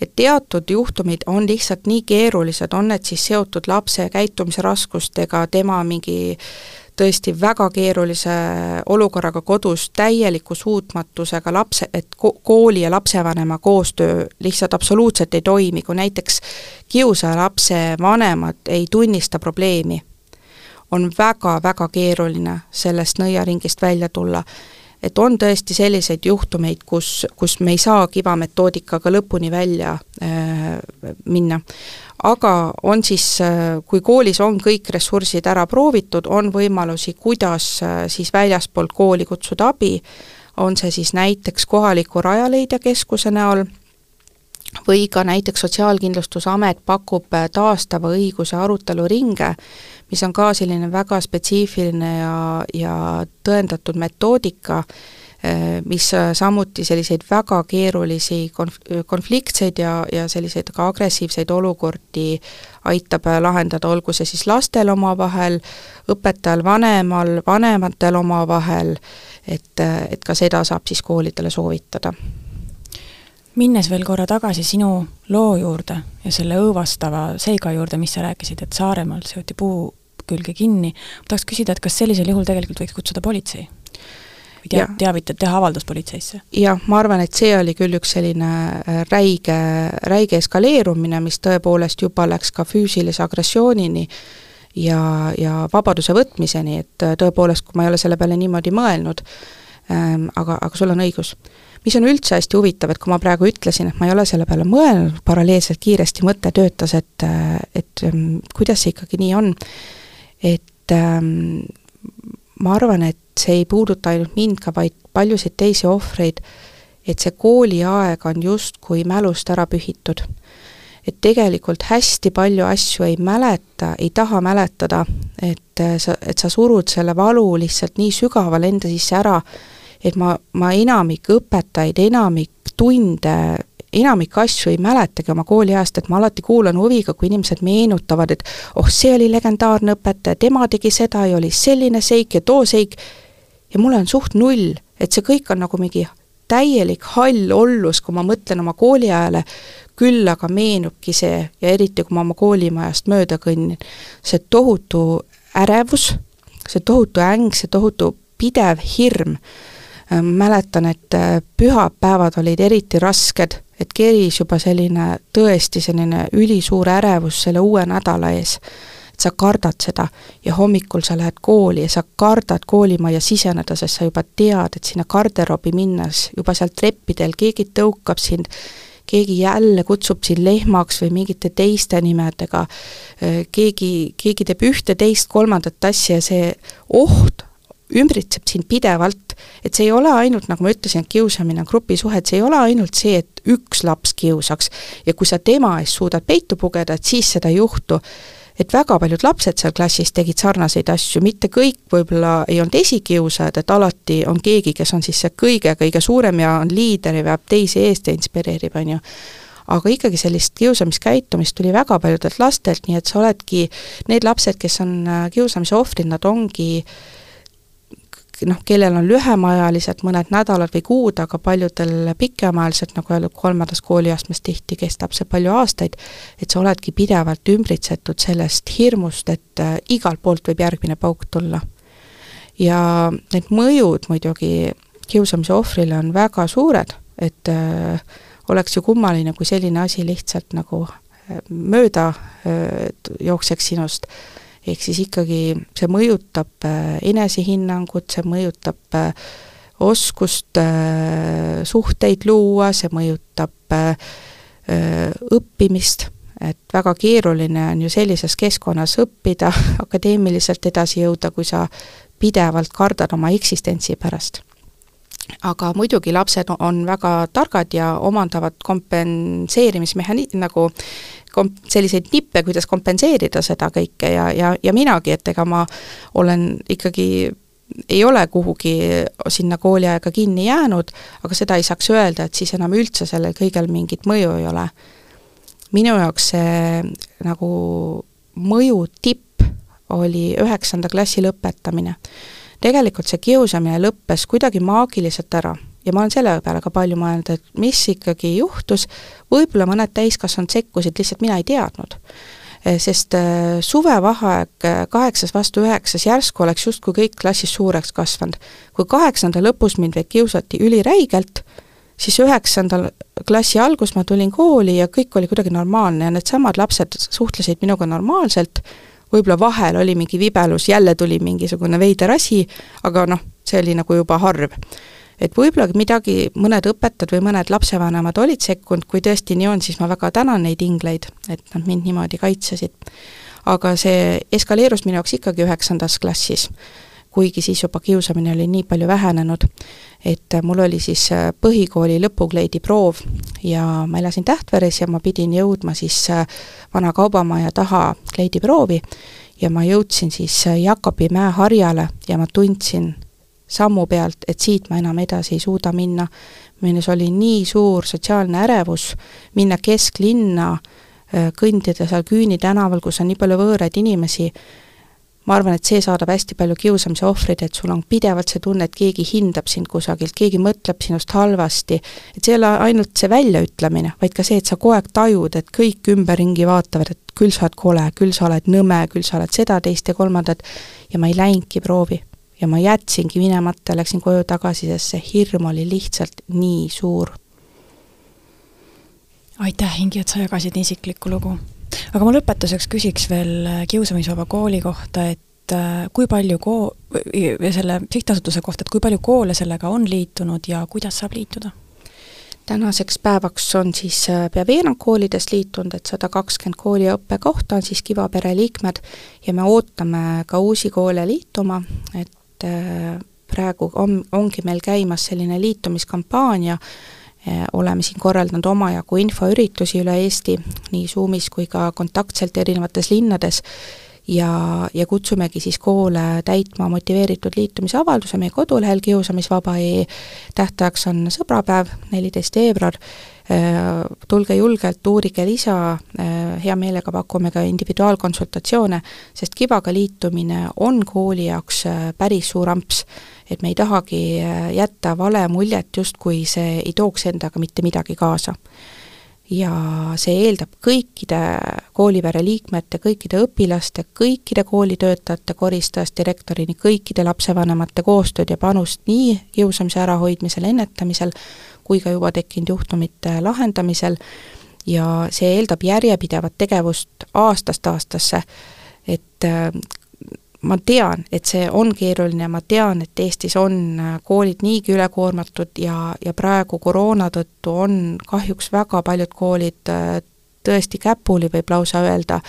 et teatud juhtumid on lihtsalt nii keerulised, on need siis seotud lapse käitumise raskustega, tema mingi tõesti väga keerulise olukorraga kodus, täieliku suutmatusega lapse, et ko-, kooli ja lapsevanema koostöö lihtsalt absoluutselt ei toimi, kui näiteks kiusaja lapse vanemad ei tunnista probleemi, on väga-väga keeruline sellest nõiaringist välja tulla et on tõesti selliseid juhtumeid, kus, kus me ei saa kivametoodikaga lõpuni välja äh, minna. aga on siis äh,, kui koolis on kõik ressursid ära proovitud, on võimalusi, kuidas äh, siis väljaspoolt kooli kutsuda abi, on see siis näiteks kohaliku Rajaleidja keskuse näol, või ka näiteks Sotsiaalkindlustusamet pakub äh, taastava õiguse aruteluringe, mis on ka selline väga spetsiifiline ja, ja tõendatud metoodika, eh, mis samuti selliseid väga keerulisi konf-, konfliktseid ja, ja selliseid ka agressiivseid olukordi aitab lahendada, olgu see siis lastel omavahel, õpetajal vanemal, vanematel omavahel, et, et ka seda saab siis koolidele soovitada minnes veel korra tagasi sinu loo juurde ja selle õõvastava seiga juurde, mis sa rääkisid, et Saaremaal seoti puu külge kinni, ma tahaks küsida, et kas sellisel juhul tegelikult võiks kutsuda politsei? või tea-, teavitada, teha avaldus politseisse? jah, ma arvan, et see oli küll üks selline äh, räige, räige eskaleerumine, mis tõepoolest juba läks ka füüsilise agressioonini ja, ja vabaduse võtmiseni, et äh, tõepoolest, kui ma ei ole selle peale niimoodi mõelnud ähm,, aga, aga sul on õigus mis on üldse hästi huvitav, et kui ma praegu ütlesin, et ma ei ole selle peale mõelnud, paralleelselt kiiresti mõte töötas, et, et ähm, kuidas see ikkagi nii on, et ähm, ma arvan, et see ei puuduta ainult mind ka, vaid paljusid teisi ohvreid, et see kooliaeg on justkui mälust ära pühitud. et tegelikult hästi palju asju ei mäleta, ei taha mäletada, et äh, sa, et sa surud selle valu lihtsalt nii sügavale enda sisse ära, et ma, ma enamik õpetajaid, enamik tunde, enamik asju ei mäletagi oma kooliajast, et ma alati kuulan huviga, kui inimesed meenutavad, et oh, see oli legendaarne õpetaja, tema tegi seda ja oli selline seik ja too seik, ja mulle on suht null, et see kõik on nagu mingi täielik hall ollus, kui ma mõtlen oma kooliajale, küll aga meenubki see ja eriti, kui ma oma koolimajast mööda kõnnin, see tohutu ärevus, see tohutu äng, see tohutu pidev hirm mäletan, et äh, pühapäevad olid eriti rasked, et keris juba selline tõesti selline ülisuur ärevus selle uue nädala ees. et sa kardad seda ja hommikul sa lähed kooli ja sa kardad koolimajja siseneda, sest sa juba tead, et sinna garderoobi minnes juba seal treppidel keegi tõukab sind, keegi jälle kutsub sind lehmaks või mingite teiste nimedega, äh, keegi, keegi teeb ühte, teist, kolmandat asja ja see oht ümbritseb sind pidevalt, et see ei ole ainult, nagu ma ütlesin, et kiusamine on grupisuhe, et see ei ole ainult see, et üks laps kiusaks ja kui sa tema eest suudad peitu pugeda, et siis seda ei juhtu, et väga paljud lapsed seal klassis tegid sarnaseid asju, mitte kõik võib-olla ei olnud esikiusajad, et alati on keegi, kes on siis see kõige-kõige suurem ja on liider ja veab teisi eest ja inspireerib, on ju. Aga ikkagi sellist kiusamiskäitumist tuli väga paljudelt lastelt, nii et sa oledki, need lapsed, kes on äh, kiusamise ohvrid, nad ongi äh, noh, kellel on lühemaajaliselt mõned nädalad või kuud, aga paljudel pikemaajaliselt, nagu öeldud, kolmandas kooliastmes tihti kestab see palju aastaid, et sa oledki pidevalt ümbritsetud sellest hirmust, et äh, igalt poolt võib järgmine pauk tulla. ja need mõjud muidugi kiusamise ohvrile on väga suured, et äh, oleks ju kummaline, kui selline asi lihtsalt nagu äh, mööda äh, jookseks sinust. Ehk siis ikkagi see mõjutab enesehinnangut, see mõjutab oskust suhteid luua, see mõjutab õppimist, et väga keeruline on ju sellises keskkonnas õppida, (laughs) akadeemiliselt edasi jõuda, kui sa pidevalt kardad oma eksistentsi pärast aga muidugi lapsed on väga targad ja omandavad kompenseerimismehhani-, nagu kom-, selliseid nippe, kuidas kompenseerida seda kõike ja, ja, ja minagi, et ega ma olen ikkagi ei ole kuhugi sinna kooliaega kinni jäänud, aga seda ei saaks öelda, et siis enam üldse sellel kõigel mingit mõju ei ole. minu jaoks see nagu mõju tipp oli üheksanda klassi lõpetamine tegelikult see kiusamine lõppes kuidagi maagiliselt ära ja ma olen selle peale ka palju mõelnud, et mis ikkagi juhtus, võib-olla mõned täiskasvanud sekkusid, lihtsalt mina ei teadnud. Eh, sest eh, suvevaheaeg eh, kaheksas vastu üheksas järsku oleks justkui kõik klassis suureks kasvanud. kui kaheksanda lõpus mind veel kiusati üliräigelt, siis üheksandal klassi algus ma tulin kooli ja kõik oli kuidagi normaalne ja needsamad lapsed suhtlesid minuga normaalselt võib-olla vahel oli mingi vibelus, jälle tuli mingisugune veider asi, aga noh, see oli nagu juba harv. et võib-olla midagi, mõned õpetajad või mõned lapsevanemad olid sekkunud, kui tõesti nii on, siis ma väga tänan neid ingleid, et nad mind niimoodi kaitsesid. aga see eskaleerus minu jaoks ikkagi üheksandas klassis kuigi siis juba kiusamine oli nii palju vähenenud, et mul oli siis äh, põhikooli lõpukleidi proov ja ma elasin Tähtveres ja ma pidin jõudma siis äh, vana kaubamaja taha kleidiproovi ja ma jõudsin siis äh, Jakobi mäeharjale ja ma tundsin sammu pealt, et siit ma enam edasi ei suuda minna. minus oli nii suur sotsiaalne ärevus minna kesklinna, kõndida seal Küüni tänaval, kus on nii palju võõraid inimesi, ma arvan, et see saadab hästi palju kiusamise ohvreid, et sul on pidevalt see tunne, et keegi hindab sind kusagilt, keegi mõtleb sinust halvasti, et see ei ole ainult see väljaütlemine, vaid ka see, et sa kogu aeg tajud, et kõik ümberringi vaatavad, et küll sa oled kole, küll sa oled nõme, küll sa oled seda, teist ja kolmandat, ja ma ei läinudki proovi. ja ma jätsingi minemata, läksin koju tagasi, sest see hirm oli lihtsalt nii suur. aitäh, Ingi, et sa jagasid isiklikku lugu aga ma lõpetuseks küsiks veel äh, Kiusamisvaba kooli kohta, et äh, kui palju koo-, selle sihtasutuse kohta, et kui palju koole sellega on liitunud ja kuidas saab liituda? tänaseks päevaks on siis äh, pea veerand koolidest liitunud, et sada kakskümmend kooli ja õppekohta on siis Kiva pere liikmed ja me ootame ka uusi koole liituma, et praegu on, ongi meil käimas selline liitumiskampaania, oleme siin korraldanud omajagu infoüritusi üle Eesti, nii Zoomis kui ka kontaktselt erinevates linnades, ja, ja kutsumegi siis koole täitma motiveeritud liitumisavalduse. Meie kodulehel kiusamisvaba.ee, tähtajaks on sõbrapäev, neliteist veebruar, eh, tulge julgelt, uurige lisa, eh, hea meelega pakume ka individuaalkonsultatsioone, sest Kivaga liitumine on kooli jaoks päris suur amps. Et me ei tahagi äh, jätta vale muljet, justkui see ei tooks endaga mitte midagi kaasa. Ja see eeldab kõikide koolipere liikmete, kõikide õpilaste, kõikide koolitöötajate, koristajast direktorini, kõikide lapsevanemate koostööd ja panust nii kiusamise ärahoidmisel, ennetamisel, kui ka juba tekkinud juhtumite lahendamisel. Ja see eeldab järjepidevat tegevust aastast aastasse, et äh, ma tean, et see on keeruline, ma tean, et Eestis on äh, koolid niigi ülekoormatud ja, ja praegu koroona tõttu on kahjuks väga paljud koolid äh, tõesti käpuli, võib lausa öelda,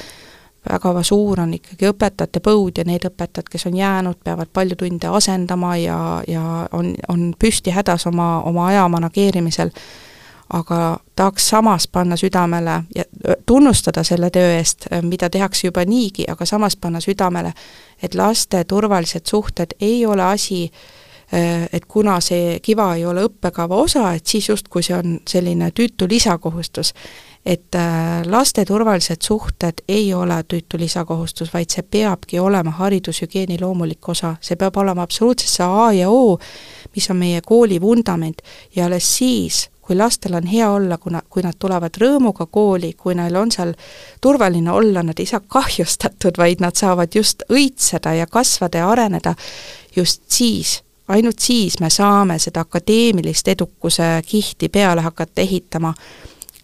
väga suur on ikkagi õpetajate põud ja need õpetajad, kes on jäänud, peavad palju tunde asendama ja, ja on, on püsti hädas oma, oma aja manageerimisel aga tahaks samas panna südamele ja tunnustada selle töö eest, mida tehakse juba niigi, aga samas panna südamele, et laste turvalised suhted ei ole asi, et kuna see kiva ei ole õppekava osa, et siis justkui see on selline tüütu lisakohustus. et laste turvalised suhted ei ole tüütu lisakohustus, vaid see peabki olema haridushügieeni loomulik osa, see peab olema absoluutselt see A ja O, mis on meie kooli vundament ja alles siis, kui lastel on hea olla, kuna, kui nad tulevad rõõmuga kooli, kui neil on seal turvaline olla, nad ei saa kahjustatud, vaid nad saavad just õitseda ja kasvada ja areneda, just siis ainult siis me saame seda akadeemilist edukuse kihti peale hakata ehitama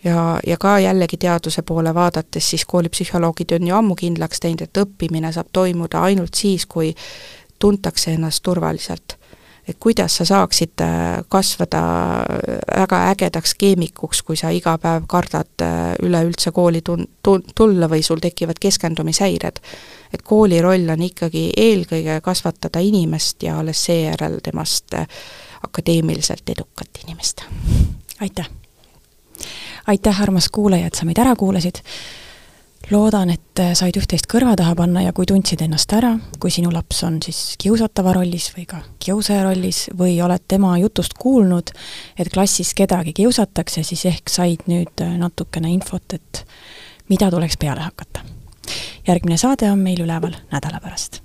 ja, ja ka jällegi teaduse poole vaadates, siis koolipsühholoogid on ju ammu kindlaks teinud, et õppimine saab toimuda ainult siis, kui tuntakse ennast turvaliselt. Et kuidas sa saaksid äh, kasvada väga ägedaks keemikuks, kui sa iga päev kardad äh, üleüldse kooli tun-, tun-, tulla või sul tekivad keskendumishäired. et kooli roll on ikkagi eelkõige kasvatada inimest ja alles seejärel temast äh, akadeemiliselt edukat inimest. aitäh! aitäh, armas kuulaja, et sa meid ära kuulasid. Loodan, et said üht-teist kõrva taha panna ja kui tundsid ennast ära, kui sinu laps on siis kiusatava rollis või ka kiusaja rollis või oled tema jutust kuulnud, et klassis kedagi kiusatakse, siis ehk said nüüd natukene infot, et mida tuleks peale hakata. järgmine saade on meil üleval nädala pärast